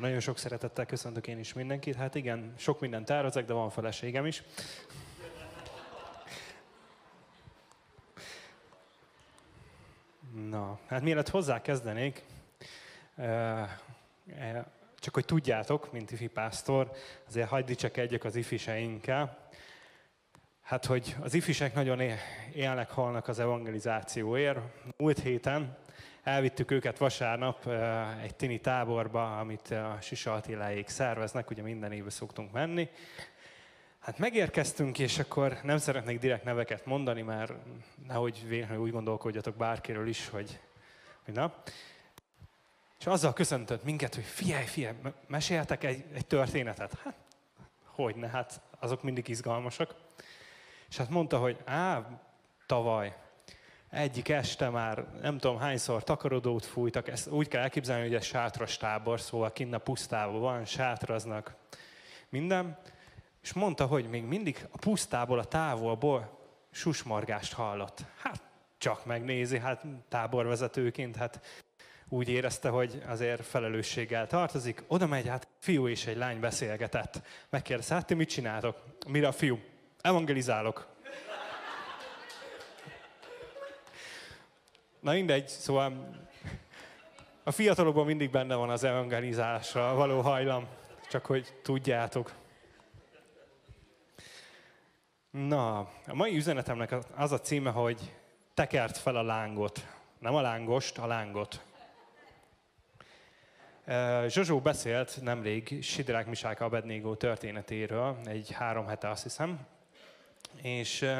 Nagyon sok szeretettel köszöntök én is mindenkit. Hát igen, sok mindent tervezek, de van feleségem is. Na, hát mielőtt hozzá kezdenék, csak hogy tudjátok, mint ifi pásztor, azért hagyd dicsekedjek az ifiseinkkel. Hát, hogy az ifisek nagyon élnek, halnak az evangelizációért. Múlt héten elvittük őket vasárnap egy tini táborba, amit a Sisa Attiláék szerveznek, ugye minden évben szoktunk menni. Hát megérkeztünk, és akkor nem szeretnék direkt neveket mondani, mert nehogy véletlenül úgy gondolkodjatok bárkiről is, hogy, hogy na. És azzal köszöntött minket, hogy figyelj, figyelj, meséltek egy, egy történetet. Hát, hogy ne, hát azok mindig izgalmasak. És hát mondta, hogy á, tavaly, egyik este már nem tudom hányszor takarodót fújtak, ezt úgy kell elképzelni, hogy ez sátras tábor, szóval kinn a pusztában van, sátraznak, minden. És mondta, hogy még mindig a pusztából, a távolból susmargást hallott. Hát csak megnézi, hát táborvezetőként, hát úgy érezte, hogy azért felelősséggel tartozik. Oda megy, hát fiú és egy lány beszélgetett. Megkérdezte, hát ti mit csináltok? Mire a fiú? Evangelizálok. Na mindegy, szóval a fiatalokban mindig benne van az evangelizálásra való hajlam, csak hogy tudjátok. Na, a mai üzenetemnek az a címe, hogy tekert fel a lángot. Nem a lángost, a lángot. Zsozsó beszélt nemrég Sidrák Misák Abednégó történetéről, egy három hete azt hiszem, és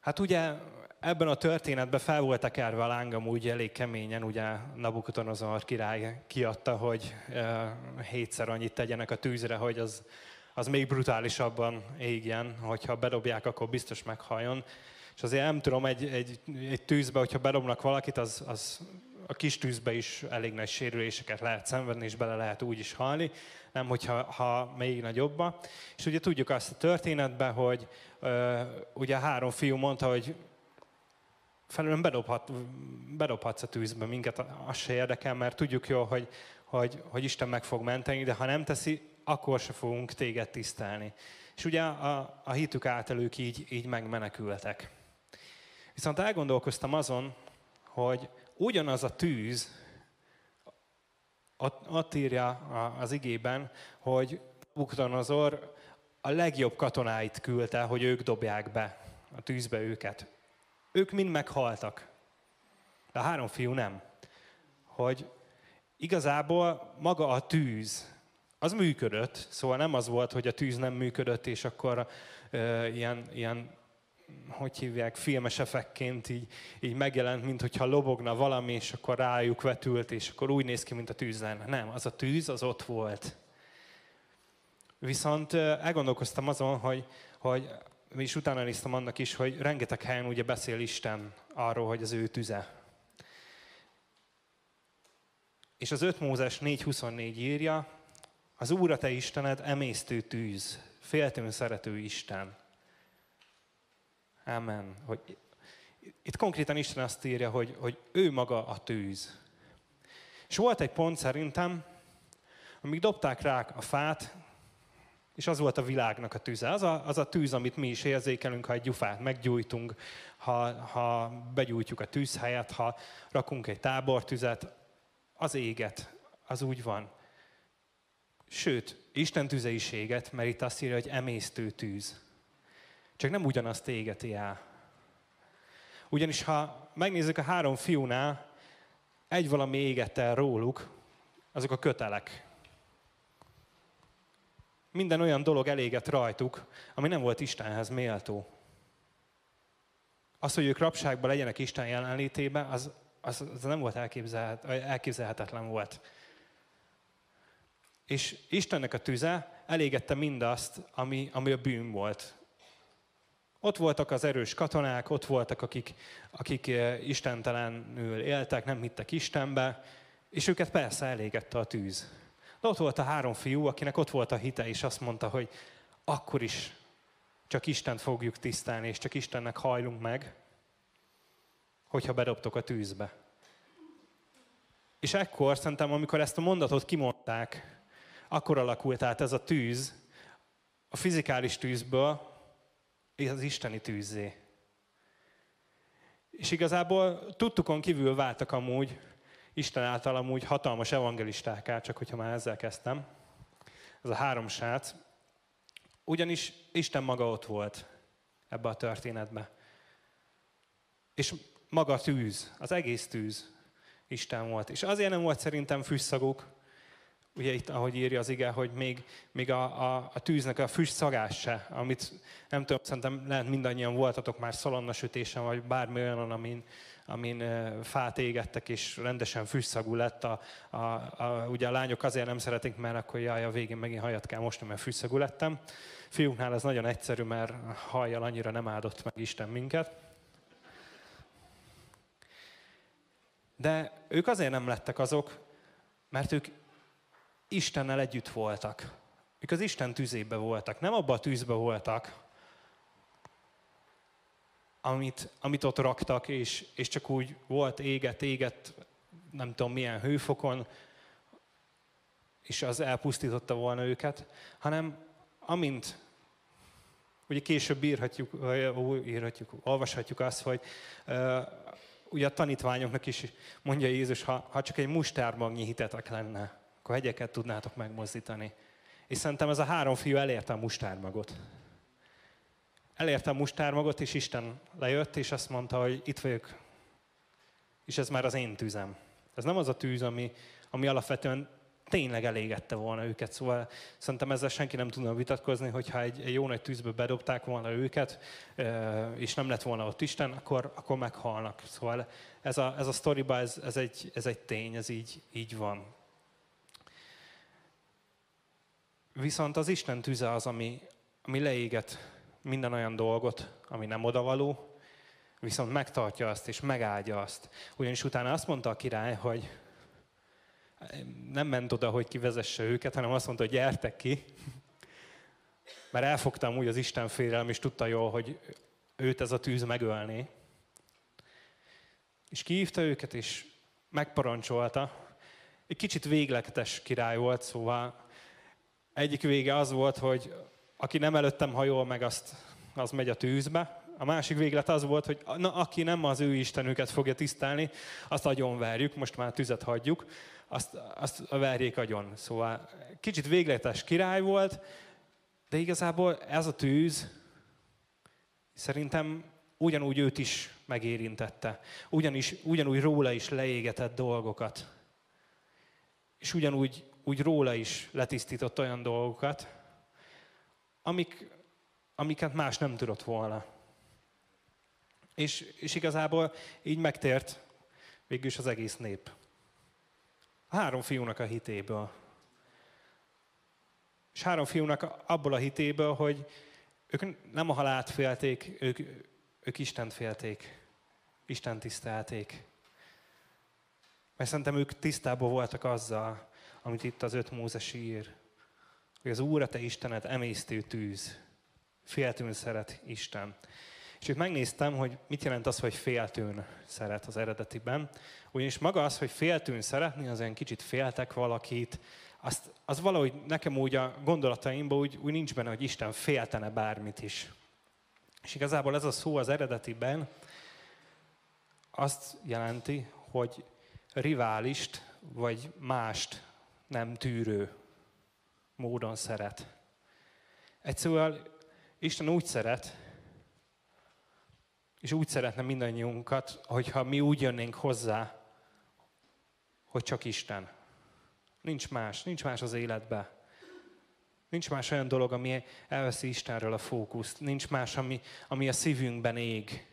hát ugye ebben a történetben fel volt tekerve a lángam úgy elég keményen, ugye Nabukodonozor király kiadta, hogy hétszer annyit tegyenek a tűzre, hogy az, az még brutálisabban égjen, hogyha bedobják, akkor biztos meghajjon. És azért nem tudom, egy, egy, egy tűzbe, hogyha bedobnak valakit, az, az a kis tűzbe is elég nagy sérüléseket lehet szenvedni, és bele lehet úgy is halni, nem hogyha ha még nagyobba. És ugye tudjuk azt a történetben, hogy ö, ugye három fiú mondta, hogy felülön bedobhat, bedobhatsz a tűzbe minket, az se érdekel, mert tudjuk jól, hogy, hogy, hogy Isten meg fog menteni, de ha nem teszi, akkor se fogunk téged tisztelni. És ugye a, a hitük által ők így, így megmenekültek. Viszont elgondolkoztam azon, hogy ugyanaz a tűz, ott írja az igében, hogy Buktanazor a legjobb katonáit küldte, hogy ők dobják be a tűzbe őket. Ők mind meghaltak. De a három fiú nem. Hogy igazából maga a tűz, az működött, szóval nem az volt, hogy a tűz nem működött, és akkor ö, ilyen, ilyen hogy hívják, filmes effektként így, így megjelent, mint hogyha lobogna valami, és akkor rájuk vetült, és akkor úgy néz ki, mint a tűz lenne. Nem, az a tűz, az ott volt. Viszont elgondolkoztam azon, hogy, hogy és utána néztem annak is, hogy rengeteg helyen ugye beszél Isten arról, hogy az ő tüze. És az 5 Mózes 4.24 írja, az Úr a te Istened emésztő tűz, féltőn szerető Isten. Amen. Hogy itt konkrétan Isten azt írja, hogy, hogy ő maga a tűz. És volt egy pont szerintem, amíg dobták rá a fát, és az volt a világnak a tűze. Az a, az a tűz, amit mi is érzékelünk, ha egy gyufát meggyújtunk, ha, ha begyújtjuk a tűzhelyet, ha rakunk egy tábortüzet, az éget, az úgy van. Sőt, Isten tüze is éget, mert itt azt írja, hogy emésztő tűz. Csak nem ugyanazt égeti el. Ugyanis ha megnézzük a három fiúnál, egy valami égett el róluk, azok a kötelek. Minden olyan dolog elégett rajtuk, ami nem volt Istenhez méltó. Az, hogy ők rabságban legyenek Isten jelenlétében, az, az, az nem volt elképzelhet, elképzelhetetlen volt. És Istennek a tüze elégette mindazt, ami, ami a bűn volt. Ott voltak az erős katonák, ott voltak, akik, akik eh, istentelenül éltek, nem hittek Istenbe, és őket persze elégette a tűz. De ott volt a három fiú, akinek ott volt a hite, és azt mondta, hogy akkor is csak Istent fogjuk tisztelni, és csak Istennek hajlunk meg, hogyha bedobtok a tűzbe. És ekkor szerintem, amikor ezt a mondatot kimondták, akkor alakult át ez a tűz, a fizikális tűzből az isteni tűzzé. És igazából tudtukon kívül váltak amúgy, Isten által amúgy hatalmas evangelistáká, csak hogyha már ezzel kezdtem. Ez a három srác. Ugyanis Isten maga ott volt ebbe a történetbe. És maga tűz, az egész tűz Isten volt. És azért nem volt szerintem fűszaguk, ugye itt, ahogy írja az ige, hogy még, még a, a, a tűznek a füst szagás se, amit nem tudom, szerintem lehet mindannyian voltatok már szalonnasütésen, vagy bármi olyan, amin, amin fát égettek, és rendesen füstszagú lett. A, a, a, ugye a lányok azért nem szeretik, mert akkor jaj, a végén megint hajat kell mosni, mert füstszagú lettem. Fiúknál ez nagyon egyszerű, mert hajjal annyira nem áldott meg Isten minket. De ők azért nem lettek azok, mert ők Istennel együtt voltak. Ők az Isten tűzébe voltak, nem abban a tűzbe voltak, amit, amit ott raktak, és, és csak úgy volt éget, éget, nem tudom milyen hőfokon, és az elpusztította volna őket, hanem amint, ugye később írhatjuk, írhatjuk olvashatjuk azt, hogy uh, ugye a tanítványoknak is mondja Jézus, ha, ha csak egy mustármagnyi hitetek lenne, akkor hegyeket tudnátok megmozdítani. És szerintem ez a három fiú elérte a mustármagot. Elérte a mustármagot, és Isten lejött, és azt mondta, hogy itt vagyok, és ez már az én tűzem. Ez nem az a tűz, ami, ami alapvetően tényleg elégette volna őket. Szóval szerintem ezzel senki nem tudna vitatkozni, hogyha egy, egy jó nagy tűzbe bedobták volna őket, és nem lett volna ott Isten, akkor, akkor meghalnak. Szóval ez a, ez a sztoriba, ez, ez, egy, ez egy tény, ez így, így van. Viszont az Isten tüze az, ami, ami leéget minden olyan dolgot, ami nem odavaló, viszont megtartja azt és megáldja azt. Ugyanis utána azt mondta a király, hogy nem ment oda, hogy kivezesse őket, hanem azt mondta, hogy gyertek ki, mert elfogtam úgy az Isten félelem, és tudta jól, hogy őt ez a tűz megölné. És kihívta őket, és megparancsolta. Egy kicsit végletes király volt, szóval egyik vége az volt, hogy aki nem előttem hajol meg, azt, az megy a tűzbe. A másik véglet az volt, hogy na, aki nem az ő istenüket fogja tisztelni, azt agyon verjük, most már tüzet hagyjuk, azt, azt verjék agyon. Szóval kicsit végletes király volt, de igazából ez a tűz szerintem ugyanúgy őt is megérintette. Ugyanis, ugyanúgy róla is leégetett dolgokat. És ugyanúgy úgy róla is letisztított olyan dolgokat, amik, amiket más nem tudott volna. És, és igazából így megtért végül is az egész nép. A három fiúnak a hitéből. És három fiúnak abból a hitéből, hogy ők nem a halált félték, ők, ők Istent félték. Isten tisztelték. Mert szerintem ők tisztában voltak azzal, amit itt az öt Mózes ír hogy az Úr, a te Istened emésztő tűz. Féltőn szeret Isten. És itt megnéztem, hogy mit jelent az, hogy féltőn szeret az eredetiben. Ugyanis maga az, hogy féltőn szeretni, az olyan kicsit féltek valakit, azt, az valahogy nekem úgy a gondolataimban úgy, úgy nincs benne, hogy Isten féltene bármit is. És igazából ez a szó az eredetiben azt jelenti, hogy riválist vagy mást nem tűrő módon szeret. Egyszerűen Isten úgy szeret, és úgy szeretne mindannyiunkat, hogyha mi úgy jönnénk hozzá, hogy csak Isten. Nincs más, nincs más az életbe. Nincs más olyan dolog, ami elveszi Istenről a fókuszt. Nincs más, ami, ami a szívünkben ég.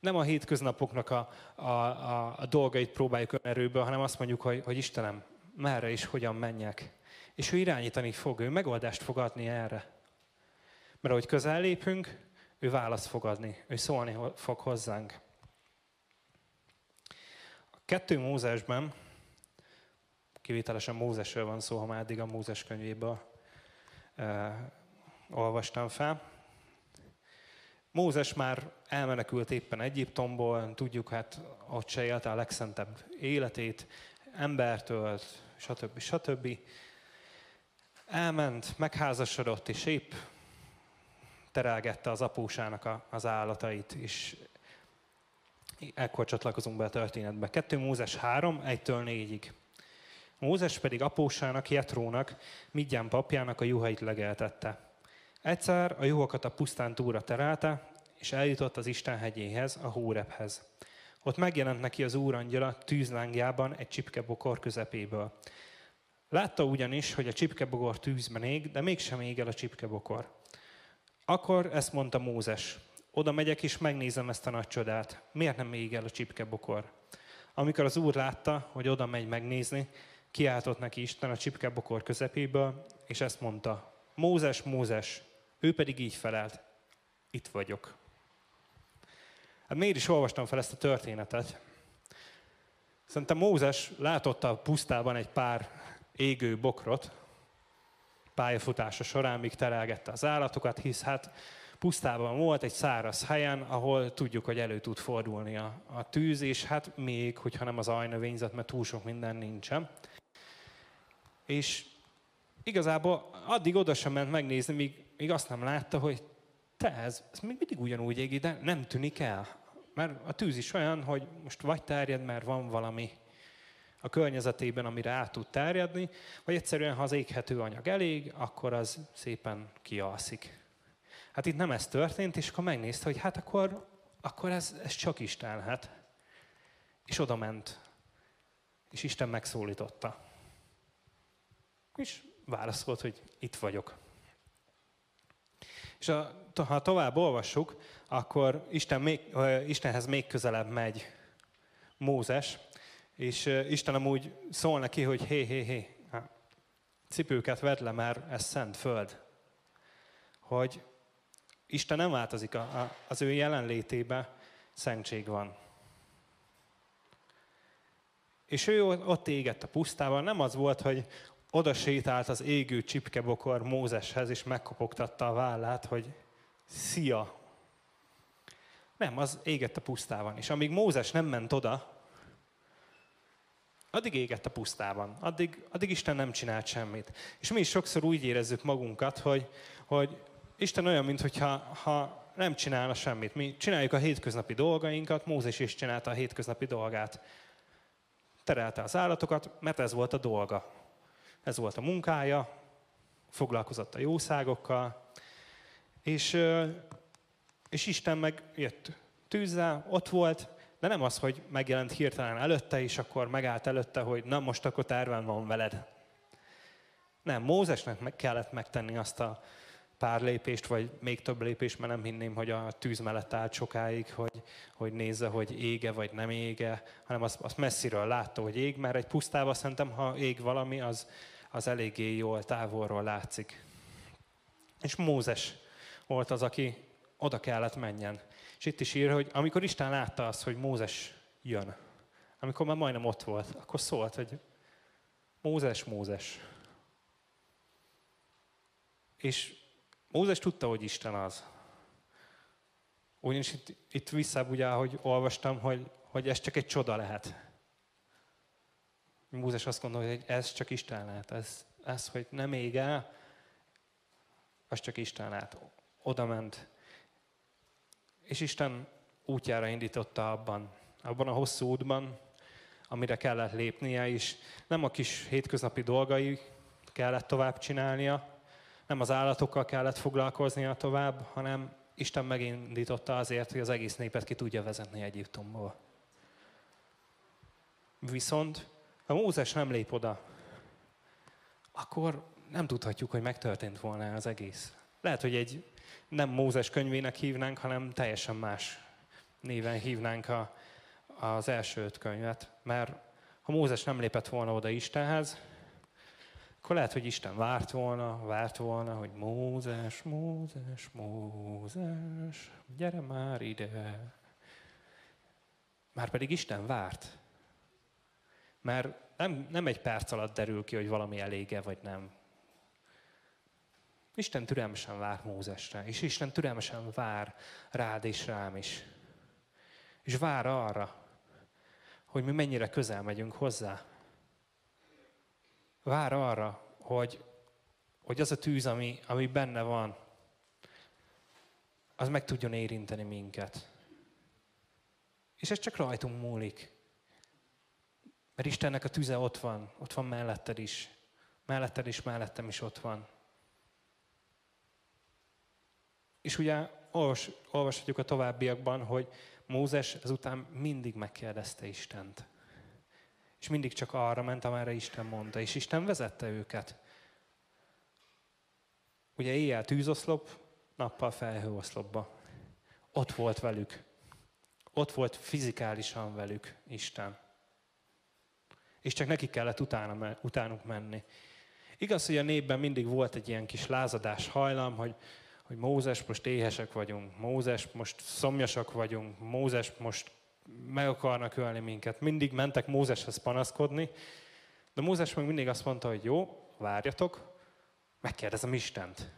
Nem a hétköznapoknak a, a, a, a dolgait próbáljuk önerőből, hanem azt mondjuk, hogy, hogy Istenem, merre és hogyan menjek. És ő irányítani fog, ő megoldást fog adni erre. Mert ahogy közel lépünk, ő választ fog adni, ő szólni fog hozzánk. A kettő Mózesben, kivételesen Mózesről van szó, ha már eddig a Mózes könyvéből eh, olvastam fel. Mózes már elmenekült éppen Egyiptomból, tudjuk, hát ott se élte a legszentebb életét, embertől, stb. stb. Elment, megházasodott, és épp terelgette az apósának a, az állatait, és ekkor csatlakozunk be a történetbe. 2 Mózes 3, 1-től 4-ig. Mózes pedig apósának, Jetrónak, Midján papjának a juhait legeltette. Egyszer a juhokat a pusztán túra terelte, és eljutott az Isten hegyéhez, a Hórephez. Ott megjelent neki az úr angyala tűzlángjában egy csipkebokor közepéből. Látta ugyanis, hogy a csipkebogor tűzben ég, de mégsem ég el a csipkebokor. Akkor ezt mondta Mózes, oda megyek és megnézem ezt a nagy csodát. Miért nem ég el a csipkebokor? Amikor az úr látta, hogy oda megy megnézni, kiáltott neki Isten a csipkebokor közepéből, és ezt mondta, Mózes, Mózes, ő pedig így felelt, itt vagyok. Hát miért is olvastam fel ezt a történetet? Szerintem Mózes látott a pusztában egy pár égő bokrot, pályafutása során, míg terelgette az állatokat, hisz hát pusztában volt egy száraz helyen, ahol tudjuk, hogy elő tud fordulni a, a tűz, és hát még, hogyha nem az ajnövényzet, mert túl sok minden nincsen. És igazából addig oda sem ment megnézni, míg, míg azt nem látta, hogy te, ez, ez még mindig ugyanúgy égi, de nem tűnik el. Mert a tűz is olyan, hogy most vagy terjed, mert van valami a környezetében, amire át tud terjedni, vagy egyszerűen, ha az éghető anyag elég, akkor az szépen kialszik. Hát itt nem ez történt, és akkor megnézte, hogy hát akkor, akkor ez, ez csak Isten, hát. És oda ment. És Isten megszólította. És válaszolt, hogy itt vagyok. És a, ha tovább olvassuk, akkor Isten még, Istenhez még közelebb megy Mózes, és Isten amúgy szól neki, hogy hé, hé, hé, cipőket vedd le, mert ez szent föld. Hogy Isten nem változik, a, a, az ő jelenlétébe szentség van. És ő ott égett a pusztában, nem az volt, hogy oda sétált az égő csipkebokor Mózeshez, és megkopogtatta a vállát, hogy szia. Nem, az égett a pusztában. És amíg Mózes nem ment oda, addig égett a pusztában. Addig, addig Isten nem csinált semmit. És mi is sokszor úgy érezzük magunkat, hogy, hogy Isten olyan, mintha ha nem csinálna semmit. Mi csináljuk a hétköznapi dolgainkat, Mózes is csinálta a hétköznapi dolgát. Terelte az állatokat, mert ez volt a dolga. Ez volt a munkája, foglalkozott a jószágokkal, és, és Isten meg jött tűzzel, ott volt, de nem az, hogy megjelent hirtelen előtte, és akkor megállt előtte, hogy na most akkor terven van veled. Nem, Mózesnek meg kellett megtenni azt a pár lépést, vagy még több lépést, mert nem hinném, hogy a tűz mellett állt sokáig, hogy, hogy nézze, hogy ége vagy nem ége, hanem azt, azt messziről látta, hogy ég, mert egy pusztában szerintem, ha ég valami, az, az eléggé jól távolról látszik. És Mózes volt az, aki oda kellett menjen. És itt is ír, hogy amikor Isten látta azt, hogy Mózes jön, amikor már majdnem ott volt, akkor szólt, hogy Mózes, Mózes. És Mózes tudta, hogy Isten az. Ugyanis itt, itt visszább ugye, ahogy olvastam, hogy, hogy ez csak egy csoda lehet. Mózes azt gondolja, hogy ez csak Isten lehet. Ez, ez, hogy nem ég el, az csak Isten lehet. Oda ment. És Isten útjára indította abban, abban a hosszú útban, amire kellett lépnie, és nem a kis hétköznapi dolgai kellett tovább csinálnia, nem az állatokkal kellett foglalkoznia tovább, hanem Isten megindította azért, hogy az egész népet ki tudja vezetni Egyiptomból. Viszont ha Mózes nem lép oda, akkor nem tudhatjuk, hogy megtörtént volna az egész. Lehet, hogy egy nem Mózes könyvének hívnánk, hanem teljesen más néven hívnánk a, az első öt könyvet. Mert ha Mózes nem lépett volna oda Istenhez, akkor lehet, hogy Isten várt volna, várt volna, hogy Mózes, Mózes, Mózes, gyere már ide. Már pedig Isten várt. Mert nem, nem egy perc alatt derül ki, hogy valami elége, vagy nem. Isten türelmesen vár Mózesre, és Isten türelmesen vár rád és rám is. És vár arra, hogy mi mennyire közel megyünk hozzá. Vár arra, hogy, hogy az a tűz, ami, ami benne van, az meg tudjon érinteni minket. És ez csak rajtunk múlik. Mert Istennek a tüze ott van, ott van melletted is. Melletted is, mellettem is ott van. És ugye olvas, olvashatjuk a továbbiakban, hogy Mózes ezután mindig megkérdezte Istent. És mindig csak arra ment, amerre Isten mondta. És Isten vezette őket. Ugye éjjel tűzoszlop, nappal felhőoszlopba. Ott volt velük. Ott volt fizikálisan velük Isten. És csak neki kellett utána, utánuk menni. Igaz, hogy a népben mindig volt egy ilyen kis lázadás hajlam, hogy, hogy Mózes, most éhesek vagyunk, Mózes, most szomjasak vagyunk, Mózes, most meg akarnak ölni minket. Mindig mentek Mózeshez panaszkodni, de Mózes meg mindig azt mondta, hogy jó, várjatok, megkérdezem Istent.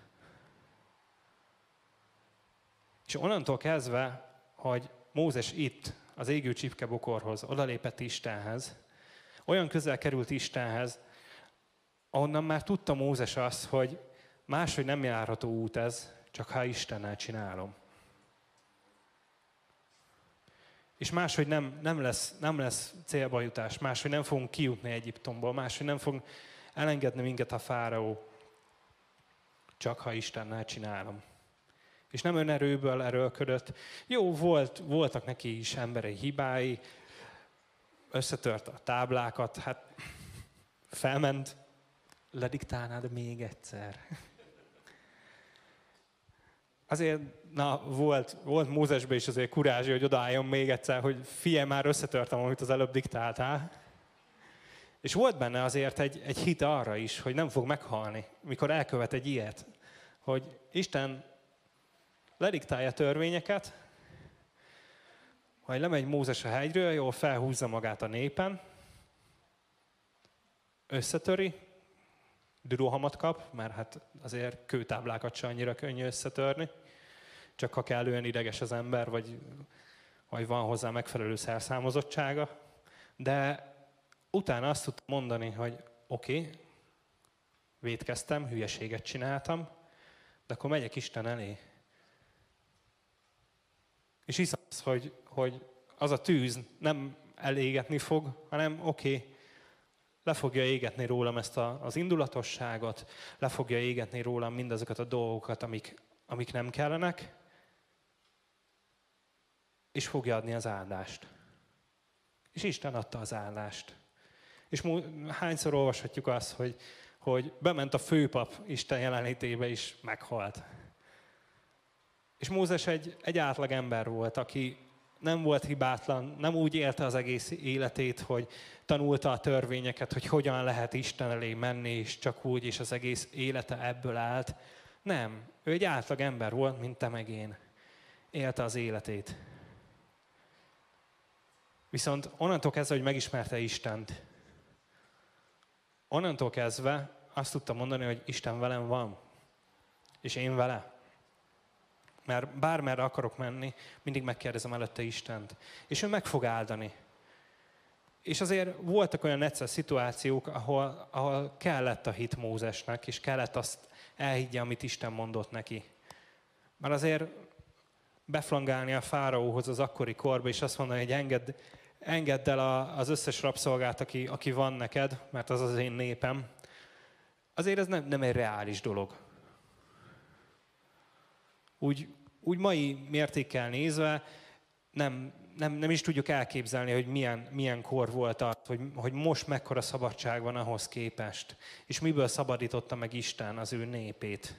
És onnantól kezdve, hogy Mózes itt, az égő csipkebokorhoz, odalépett Istenhez, olyan közel került Istenhez, ahonnan már tudta Mózes azt, hogy máshogy nem járható út ez, csak ha Istennel csinálom. És máshogy nem, nem, lesz, nem lesz célba jutás, máshogy nem fogunk kijutni Egyiptomból, máshogy nem fog elengedni minket a fáraó, csak ha Istennel csinálom. És nem önerőből erőlködött. Jó, volt, voltak neki is emberi hibái, összetört a táblákat, hát felment, lediktálnád még egyszer. Azért, na, volt, volt Mózesben is azért kurázsi, hogy odaálljon még egyszer, hogy fie, már összetörtem, amit az előbb diktáltál. És volt benne azért egy, egy hit arra is, hogy nem fog meghalni, mikor elkövet egy ilyet. Hogy Isten lediktálja törvényeket, majd lemegy Mózes a hegyről, jól felhúzza magát a népen, összetöri, dürohamot kap, mert hát azért kőtáblákat se annyira könnyű összetörni, csak ha kellően ideges az ember, vagy, vagy van hozzá megfelelő szerszámozottsága. De utána azt tudtam mondani, hogy oké, okay, védkeztem, hülyeséget csináltam, de akkor megyek Isten elé. És hiszem az, hogy, hogy az a tűz nem elégetni fog, hanem oké, okay, le fogja égetni rólam ezt a, az indulatosságot, le fogja égetni rólam mindazokat a dolgokat, amik, amik nem kellenek, és fogja adni az áldást. És Isten adta az áldást. És hányszor olvashatjuk azt, hogy, hogy bement a főpap Isten jelenlétébe is meghalt. És Mózes egy, egy átlag ember volt, aki nem volt hibátlan, nem úgy élte az egész életét, hogy tanulta a törvényeket, hogy hogyan lehet Isten elé menni, és csak úgy, és az egész élete ebből állt. Nem, ő egy átlag ember volt, mint te meg én. Élte az életét. Viszont onnantól kezdve, hogy megismerte Istent, onnantól kezdve azt tudta mondani, hogy Isten velem van, és én vele. Mert bármerre akarok menni, mindig megkérdezem előtte Istent. És ő meg fog áldani. És azért voltak olyan egyszer szituációk, ahol, ahol kellett a hit Mózesnek, és kellett azt elhiggye, amit Isten mondott neki. Mert azért beflangálni a fáraóhoz az akkori korba, és azt mondani, hogy engedd, engedd el a, az összes rabszolgát, aki, aki van neked, mert az az én népem. Azért ez nem, nem egy reális dolog. Úgy, úgy mai mértékkel nézve nem, nem, nem is tudjuk elképzelni, hogy milyen, milyen kor volt az, hogy, hogy most mekkora szabadság van ahhoz képest, és miből szabadította meg Isten az ő népét.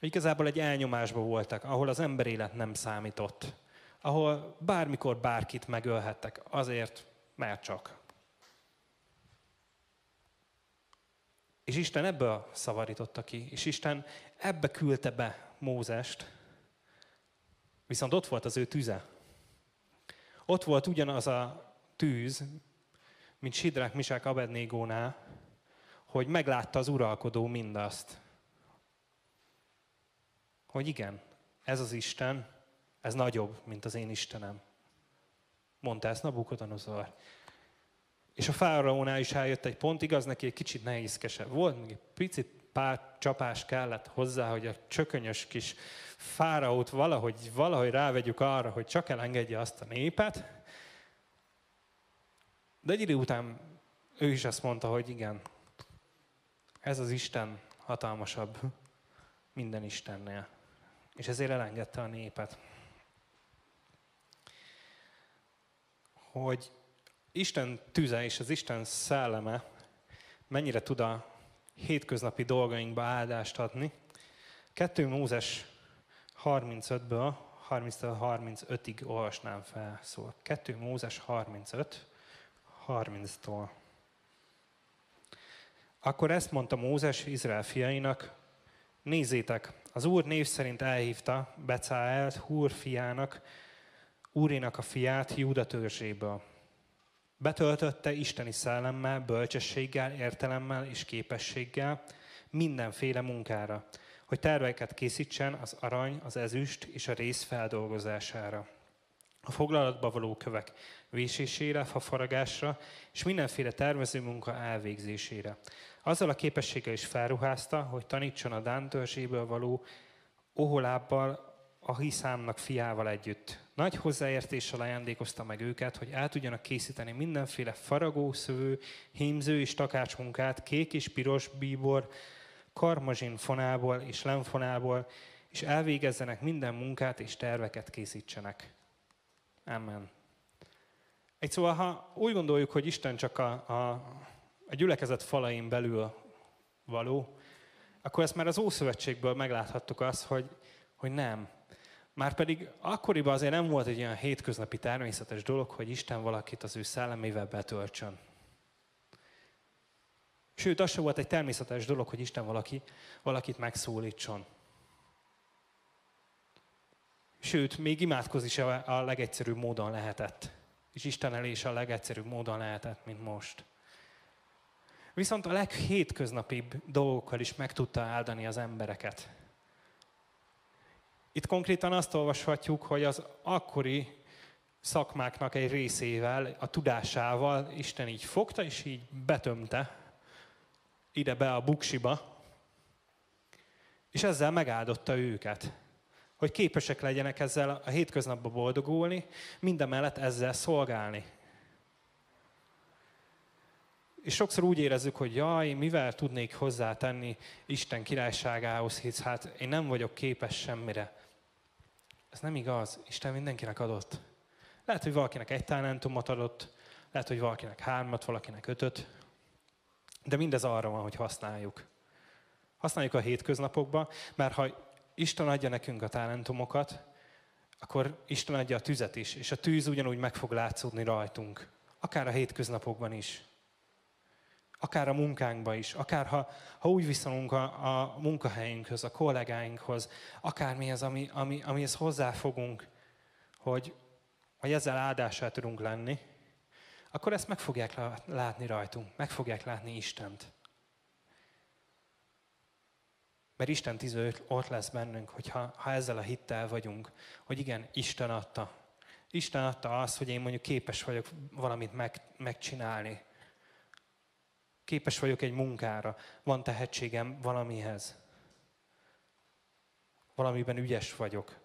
Igazából egy elnyomásban voltak, ahol az emberélet nem számított, ahol bármikor bárkit megölhettek, azért, mert csak. És Isten ebből szavarította ki, és Isten ebbe küldte be Mózest, viszont ott volt az ő tüze. Ott volt ugyanaz a tűz, mint Sidrák Misák Abednégónál, hogy meglátta az uralkodó mindazt. Hogy igen, ez az Isten, ez nagyobb, mint az én Istenem. Mondta ezt Nabukodonozor. És a fáraónál is eljött egy pont, igaz, neki egy kicsit nehézkesebb volt, még egy picit pár csapás kellett hozzá, hogy a csökönyös kis fáraót valahogy, valahogy rávegyük arra, hogy csak elengedje azt a népet. De egy idő után ő is azt mondta, hogy igen, ez az Isten hatalmasabb minden Istennél. És ezért elengedte a népet. Hogy Isten tüze és az Isten szelleme mennyire tud a hétköznapi dolgainkba áldást adni. 2 Mózes 35-ből 30-35-ig olvasnám fel. Szóval 2 Mózes 35, 30-tól. Akkor ezt mondta Mózes Izrael fiainak, nézzétek, az Úr név szerint elhívta Becáelt, Húr fiának, Úrinak a fiát Júda törzséből. Betöltötte isteni szellemmel, bölcsességgel, értelemmel és képességgel mindenféle munkára, hogy terveket készítsen az arany, az ezüst és a rész feldolgozására. A foglalatba való kövek vésésére, fafaragásra és mindenféle tervező munka elvégzésére. Azzal a képességgel is felruházta, hogy tanítson a Dán való Oholábbal, a Hiszámnak fiával együtt. Nagy hozzáértéssel ajándékozta meg őket, hogy el tudjanak készíteni mindenféle faragó, szövő, hímző és takácsmunkát, kék és piros bíbor, karmazsin fonából és lemfonából, és elvégezzenek minden munkát és terveket készítsenek. Amen. Egy szóval, ha úgy gondoljuk, hogy Isten csak a, a, a gyülekezet falain belül való, akkor ezt már az Ószövetségből megláthattuk azt, hogy, hogy nem. Márpedig akkoriban azért nem volt egy olyan hétköznapi természetes dolog, hogy Isten valakit az ő szellemével betöltsön. Sőt, az sem volt egy természetes dolog, hogy Isten valaki, valakit megszólítson. Sőt, még imádkozni is a legegyszerűbb módon lehetett. És Isten elé is a legegyszerűbb módon lehetett, mint most. Viszont a leghétköznapibb dolgokkal is meg tudta áldani az embereket. Itt konkrétan azt olvashatjuk, hogy az akkori szakmáknak egy részével, a tudásával Isten így fogta, és így betömte ide be a buksiba, és ezzel megáldotta őket, hogy képesek legyenek ezzel a hétköznapban boldogulni, mindemellett ezzel szolgálni. És sokszor úgy érezzük, hogy jaj, mivel tudnék hozzátenni Isten királyságához, hisz hát én nem vagyok képes semmire. Ez nem igaz. Isten mindenkinek adott. Lehet, hogy valakinek egy talentumot adott, lehet, hogy valakinek hármat, valakinek ötöt, de mindez arra van, hogy használjuk. Használjuk a hétköznapokba, mert ha Isten adja nekünk a talentumokat, akkor Isten adja a tüzet is, és a tűz ugyanúgy meg fog látszódni rajtunk. Akár a hétköznapokban is. Akár a munkánkban is. Akár ha, ha úgy viszonyulunk a, a munkahelyünkhöz, a kollégáinkhoz, akármi az, ami, ami, amihez hozzáfogunk, hogy, hogy ezzel áldásá tudunk lenni, akkor ezt meg fogják látni rajtunk, meg fogják látni Istent. Mert Isten tiző ott lesz bennünk, hogyha ha ezzel a hittel vagyunk, hogy igen, Isten adta. Isten adta azt, hogy én mondjuk képes vagyok valamit meg, megcsinálni. Képes vagyok egy munkára. Van tehetségem valamihez. Valamiben ügyes vagyok.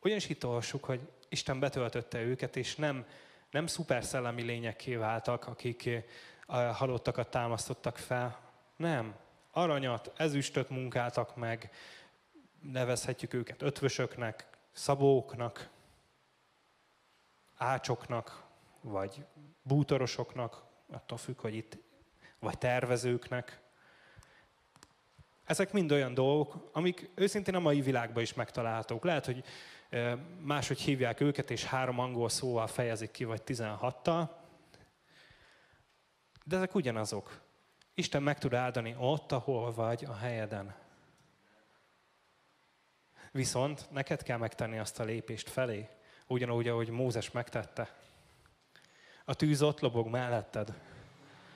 Ugyanis itt olvassuk, hogy Isten betöltötte őket, és nem, nem szuper szellemi lényekké váltak, akik a halottakat támasztottak fel. Nem aranyat, ezüstöt munkáltak meg, nevezhetjük őket ötvösöknek, szabóknak, ácsoknak, vagy bútorosoknak, attól függ, hogy itt, vagy tervezőknek. Ezek mind olyan dolgok, amik őszintén a mai világban is megtalálhatók. Lehet, hogy máshogy hívják őket, és három angol szóval fejezik ki, vagy 16-tal. De ezek ugyanazok. Isten meg tud áldani ott, ahol vagy a helyeden. Viszont neked kell megtenni azt a lépést felé, ugyanúgy, ahogy Mózes megtette. A tűz ott lobog melletted.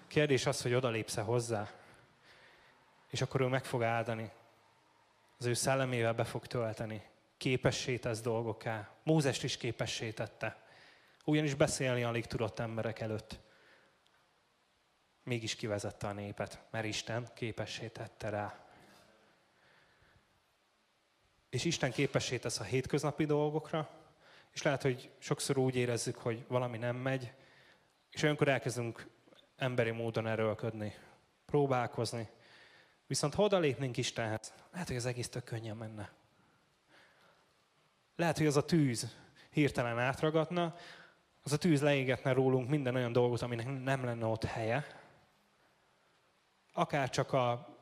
Kérdés az, hogy odalépsz-e hozzá. És akkor ő meg fog áldani. Az ő szellemével be fog tölteni. Képessé tesz dolgoká. Mózest is képessé tette. Ugyanis beszélni alig tudott emberek előtt. mégis kivezette a népet, mert Isten képessé tette rá. És Isten képessé tesz a hétköznapi dolgokra, és lehet, hogy sokszor úgy érezzük, hogy valami nem megy, és olyankor elkezdünk emberi módon erőlködni, próbálkozni. Viszont ha odalépnénk Istenhez, lehet, hogy az egész tök könnyen menne. Lehet, hogy az a tűz hirtelen átragadna, az a tűz leégetne rólunk minden olyan dolgot, aminek nem lenne ott helye. Akár csak a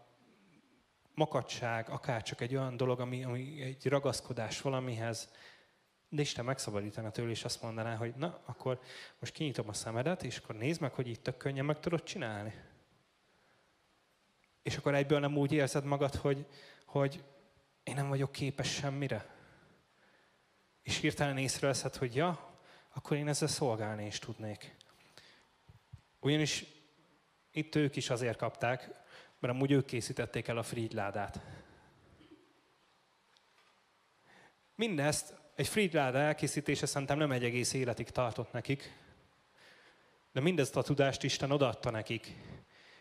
makadság, akár csak egy olyan dolog, ami, ami egy ragaszkodás valamihez, de Isten megszabadítana tőle, és azt mondaná, hogy na, akkor most kinyitom a szemedet, és akkor nézd meg, hogy itt tök könnyen meg tudod csinálni. És akkor egyből nem úgy érzed magad, hogy, hogy én nem vagyok képes semmire. És hirtelen észreveszed, hogy ja, akkor én ezzel szolgálni is tudnék. Ugyanis itt ők is azért kapták, mert amúgy ők készítették el a frigyládát. Mindezt egy frigyláda elkészítése szerintem nem egy egész életig tartott nekik, de mindezt a tudást Isten odaadta nekik,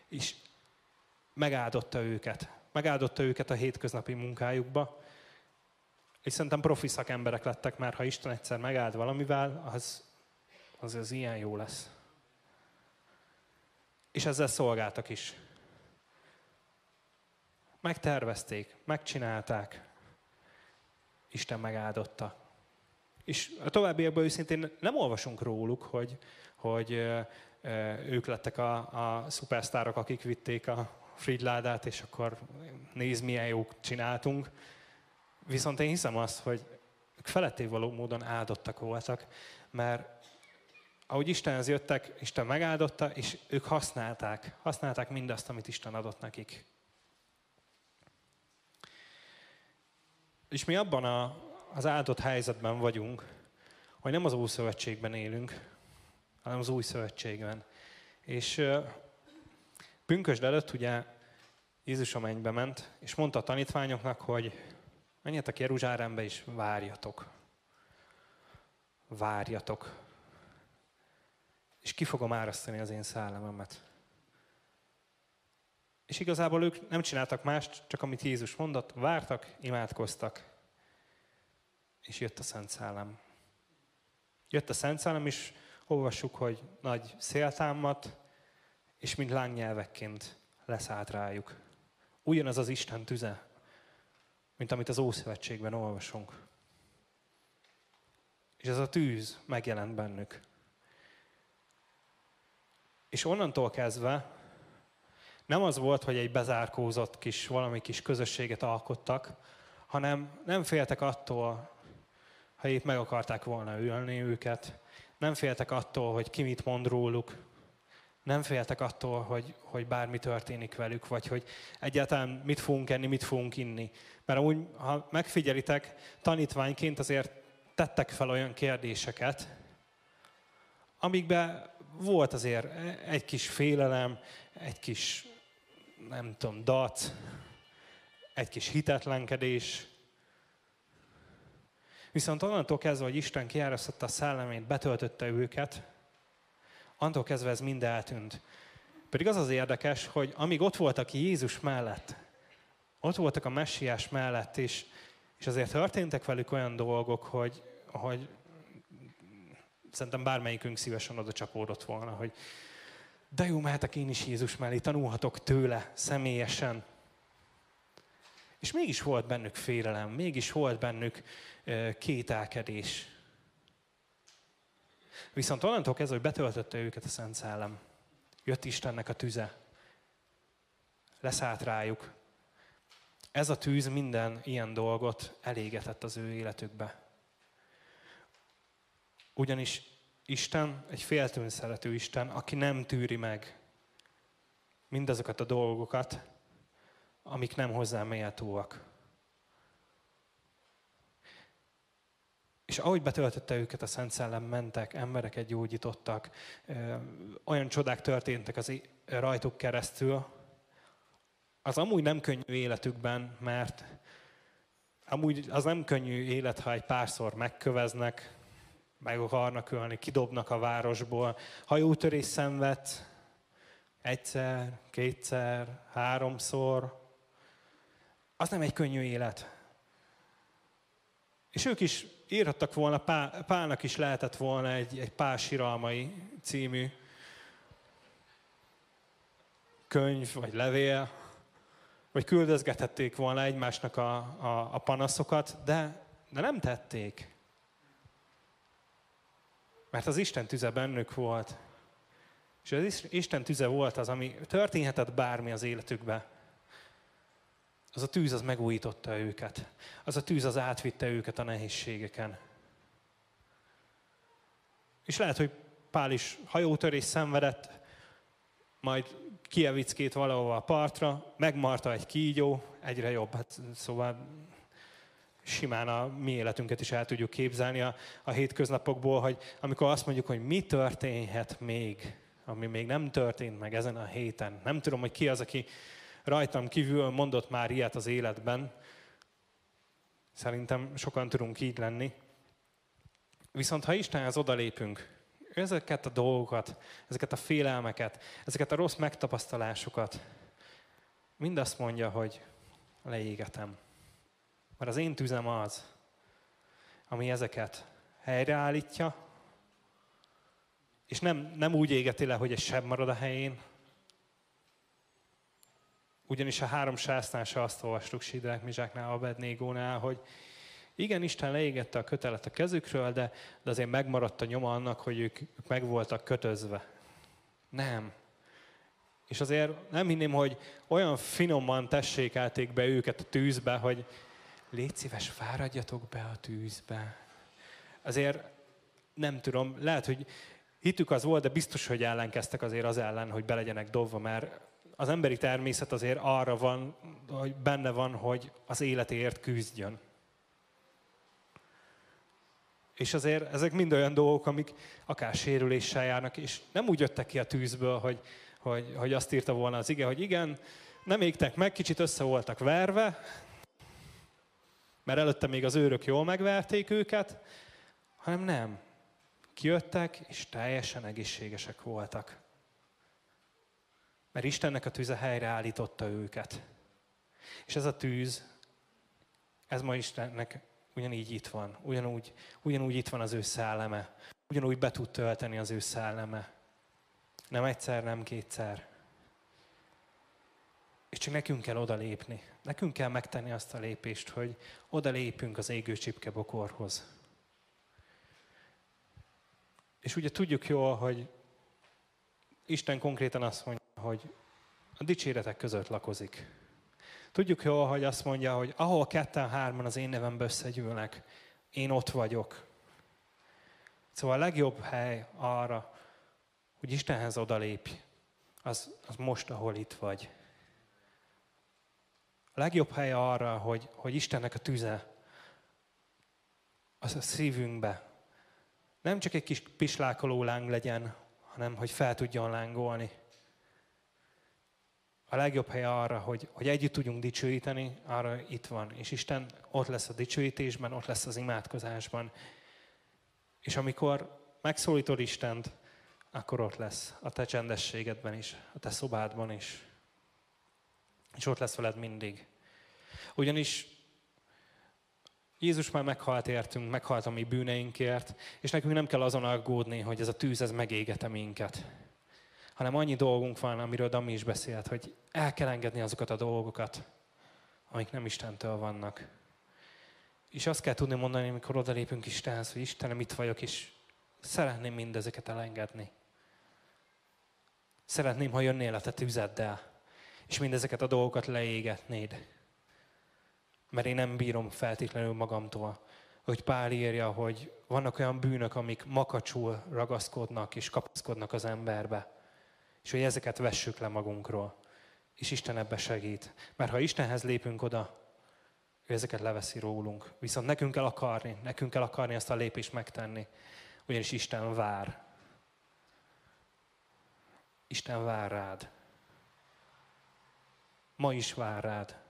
és megáldotta őket. Megáldotta őket a hétköznapi munkájukba, és szerintem profi szakemberek lettek már, ha Isten egyszer megáld valamivel, az, az, az ilyen jó lesz. És ezzel szolgáltak is. Megtervezték, megcsinálták, Isten megáldotta. És a továbbiakban őszintén nem olvasunk róluk, hogy, hogy ők lettek a, a szupersztárok, akik vitték a frigyládát, és akkor néz, milyen jók csináltunk. Viszont én hiszem azt, hogy ők feletté való módon áldottak voltak, mert ahogy Istenhez jöttek, Isten megáldotta, és ők használták, használták mindazt, amit Isten adott nekik. És mi abban a, az áldott helyzetben vagyunk, hogy nem az új szövetségben élünk, hanem az új szövetségben. És pünkösd előtt ugye Jézus a mennybe ment, és mondta a tanítványoknak, hogy menjetek Jeruzsálembe, és várjatok. Várjatok. És ki fogom árasztani az én szellememet. És igazából ők nem csináltak mást, csak amit Jézus mondott, vártak, imádkoztak, és jött a Szent Szellem. Jött a Szent Szellem, és olvassuk, hogy nagy széltámat, és mint lángnyelvekként leszállt rájuk. Ugyanaz az Isten tüze, mint amit az Ószövetségben olvasunk. És ez a tűz megjelent bennük. És onnantól kezdve nem az volt, hogy egy bezárkózott kis, valami kis közösséget alkottak, hanem nem féltek attól, ha épp meg akarták volna ülni őket, nem féltek attól, hogy ki mit mond róluk, nem féltek attól, hogy, hogy bármi történik velük, vagy hogy egyáltalán mit fogunk enni, mit fogunk inni. Mert úgy, ha megfigyelitek, tanítványként azért tettek fel olyan kérdéseket, amikben volt azért egy kis félelem, egy kis, nem tudom, dac, egy kis hitetlenkedés. Viszont onnantól kezdve, hogy Isten kiárasztotta a szellemét, betöltötte őket, Antól kezdve ez mind eltűnt. Pedig az az érdekes, hogy amíg ott voltak Jézus mellett, ott voltak a messiás mellett, és, és azért történtek velük olyan dolgok, hogy, hogy szerintem bármelyikünk szívesen oda csapódott volna, hogy de jó, mehetek én is Jézus mellé, tanulhatok tőle személyesen. És mégis volt bennük félelem, mégis volt bennük kételkedés. Viszont onnantól kezdve, hogy betöltötte őket a Szent Szellem, jött Istennek a tüze, leszállt rájuk. Ez a tűz minden ilyen dolgot elégetett az ő életükbe. Ugyanis Isten egy féltőn szerető Isten, aki nem tűri meg mindazokat a dolgokat, amik nem hozzá méltóak. És ahogy betöltötte őket a Szent Szellem, mentek, embereket gyógyítottak, olyan csodák történtek az rajtuk keresztül, az amúgy nem könnyű életükben, mert amúgy az nem könnyű élet, ha egy párszor megköveznek, meg akarnak ölni, kidobnak a városból, hajótörés szenved, egyszer, kétszer, háromszor, az nem egy könnyű élet. És ők is írhattak volna, Pálnak is lehetett volna egy, egy Pál Siralmai című könyv, vagy levél, vagy küldözgethették volna egymásnak a, a, a panaszokat, de, de nem tették. Mert az Isten tüze bennük volt. És az Isten tüze volt az, ami történhetett bármi az életükbe. Az a tűz az megújította őket. Az a tűz az átvitte őket a nehézségeken. És lehet, hogy Pál is hajótörés szenvedett, majd kievickét valahova a partra, megmarta egy kígyó, egyre jobb. Hát, szóval simán a mi életünket is el tudjuk képzelni a, a hétköznapokból, hogy amikor azt mondjuk, hogy mi történhet még, ami még nem történt meg ezen a héten. Nem tudom, hogy ki az, aki rajtam kívül mondott már ilyet az életben. Szerintem sokan tudunk így lenni. Viszont ha Istenhez odalépünk, ezeket a dolgokat, ezeket a félelmeket, ezeket a rossz megtapasztalásokat, mind azt mondja, hogy leégetem. Mert az én tüzem az, ami ezeket helyreállítja, és nem, nem úgy égeti le, hogy egy seb marad a helyén, ugyanis a három sásznása azt olvastuk Sidrák, Mizsáknál, Abednégónál, hogy igen, Isten leégette a kötelet a kezükről, de, de azért megmaradt a nyoma annak, hogy ők, ők meg voltak kötözve. Nem. És azért nem hinném, hogy olyan finoman tessékelték be őket a tűzbe, hogy légy szíves, fáradjatok be a tűzbe. Azért nem tudom, lehet, hogy hitük az volt, de biztos, hogy ellenkeztek azért az ellen, hogy be legyenek dobva, mert az emberi természet azért arra van, hogy benne van, hogy az életéért küzdjön. És azért ezek mind olyan dolgok, amik akár sérüléssel járnak, és nem úgy jöttek ki a tűzből, hogy, hogy, hogy azt írta volna az ige, hogy igen, nem égtek meg, kicsit össze voltak verve, mert előtte még az őrök jól megverték őket, hanem nem. Kijöttek, és teljesen egészségesek voltak. Mert Istennek a tűze helyreállította őket. És ez a tűz, ez ma Istennek ugyanígy itt van. Ugyanúgy, ugyanúgy itt van az ő szelleme. Ugyanúgy be tud tölteni az ő szelleme. Nem egyszer, nem kétszer. És csak nekünk kell odalépni. Nekünk kell megtenni azt a lépést, hogy odalépünk az égő bokorhoz. És ugye tudjuk jól, hogy Isten konkrétan azt mondja, hogy a dicséretek között lakozik. Tudjuk jól, hogy azt mondja, hogy ahol ketten-hárman az én nevembe összegyűlnek, én ott vagyok. Szóval a legjobb hely arra, hogy Istenhez odalépj, az, az most, ahol itt vagy. A legjobb hely arra, hogy, hogy Istennek a tüze az a szívünkbe nem csak egy kis pislákoló láng legyen, hanem hogy fel tudjon lángolni. A legjobb hely arra, hogy, hogy együtt tudjunk dicsőíteni, arra itt van. És Isten ott lesz a dicsőítésben, ott lesz az imádkozásban. És amikor megszólítod Istent, akkor ott lesz a te csendességedben is, a te szobádban is. És ott lesz veled mindig. Ugyanis Jézus már meghalt értünk, meghalt a mi bűneinkért, és nekünk nem kell azon aggódni, hogy ez a tűz, ez megégete minket. Hanem annyi dolgunk van, amiről Dami is beszélt, hogy el kell engedni azokat a dolgokat, amik nem Istentől vannak. És azt kell tudni mondani, amikor odalépünk Istenhez, hogy Istenem, itt vagyok, és szeretném mindezeket elengedni. Szeretném, ha jönnél a te tüzeddel, és mindezeket a dolgokat leégetnéd. Mert én nem bírom feltétlenül magamtól. Hogy Pál írja, hogy vannak olyan bűnök, amik makacsul ragaszkodnak és kapaszkodnak az emberbe. És hogy ezeket vessük le magunkról. És Isten ebbe segít. Mert ha Istenhez lépünk oda, ő ezeket leveszi rólunk. Viszont nekünk kell akarni, nekünk kell akarni ezt a lépést megtenni. Ugyanis Isten vár. Isten vár rád. Ma is vár rád.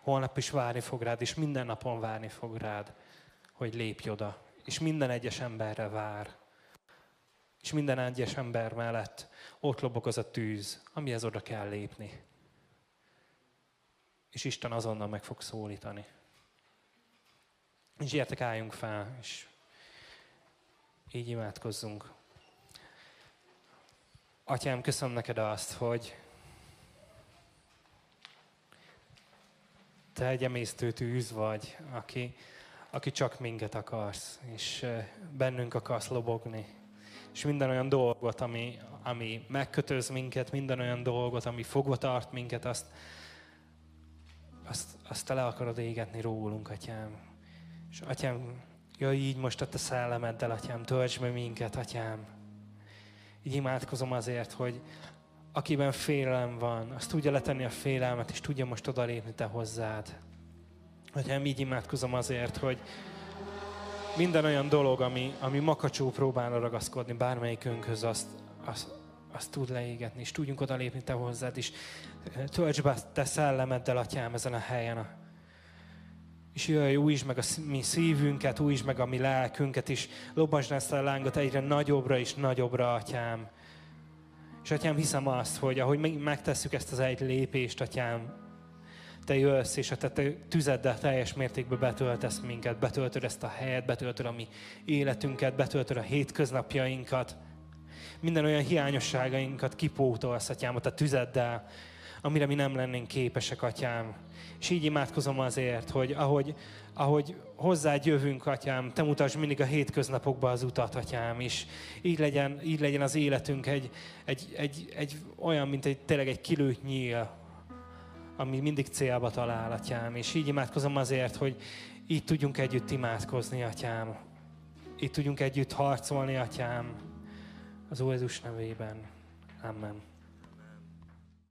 Holnap is várni fog rád, és minden napon várni fog rád, hogy lépj oda. És minden egyes emberre vár. És minden egyes ember mellett ott lobog az a tűz, amihez oda kell lépni. És Isten azonnal meg fog szólítani. És gyertek, álljunk fel, és így imádkozzunk. Atyám, köszönöm neked azt, hogy te egy emésztő tűz vagy, aki, aki csak minket akarsz, és bennünk akarsz lobogni. És minden olyan dolgot, ami, ami megkötöz minket, minden olyan dolgot, ami fogva tart minket, azt, azt, azt te le akarod égetni rólunk, atyám. És atyám, jöjj így most a te szellemeddel, atyám, töltsd be minket, atyám. Így imádkozom azért, hogy akiben félelem van, azt tudja letenni a félelmet, és tudja most odalépni te hozzád. Atyám, így imádkozom azért, hogy minden olyan dolog, ami, ami makacsó próbálna ragaszkodni bármelyikünkhöz, azt, azt, azt tud leégetni, és tudjunk odalépni te hozzád, és eh, tölts be te szellemeddel, atyám, ezen a helyen. És jöjj, újítsd meg a mi szívünket, újítsd meg a mi lelkünket, és lobbasd ezt a lángot egyre nagyobbra és nagyobbra, atyám. És atyám, hiszem azt, hogy ahogy megtesszük ezt az egy lépést, atyám, te jössz, és a te tüzeddel teljes mértékben betöltesz minket, betöltöd ezt a helyet, betöltöd a mi életünket, betöltöd a hétköznapjainkat, minden olyan hiányosságainkat kipótolsz, atyám, a te tüzeddel, amire mi nem lennénk képesek, atyám. És így imádkozom azért, hogy ahogy, ahogy hozzád jövünk, atyám, te mutasd mindig a hétköznapokba az utat, atyám, és így legyen, így legyen az életünk egy, egy, egy, egy olyan, mint egy, tényleg egy kilőtt nyíl, ami mindig célba talál, atyám. És így imádkozom azért, hogy így tudjunk együtt imádkozni, atyám. Így tudjunk együtt harcolni, atyám. Az Úr Jézus nevében. Amen.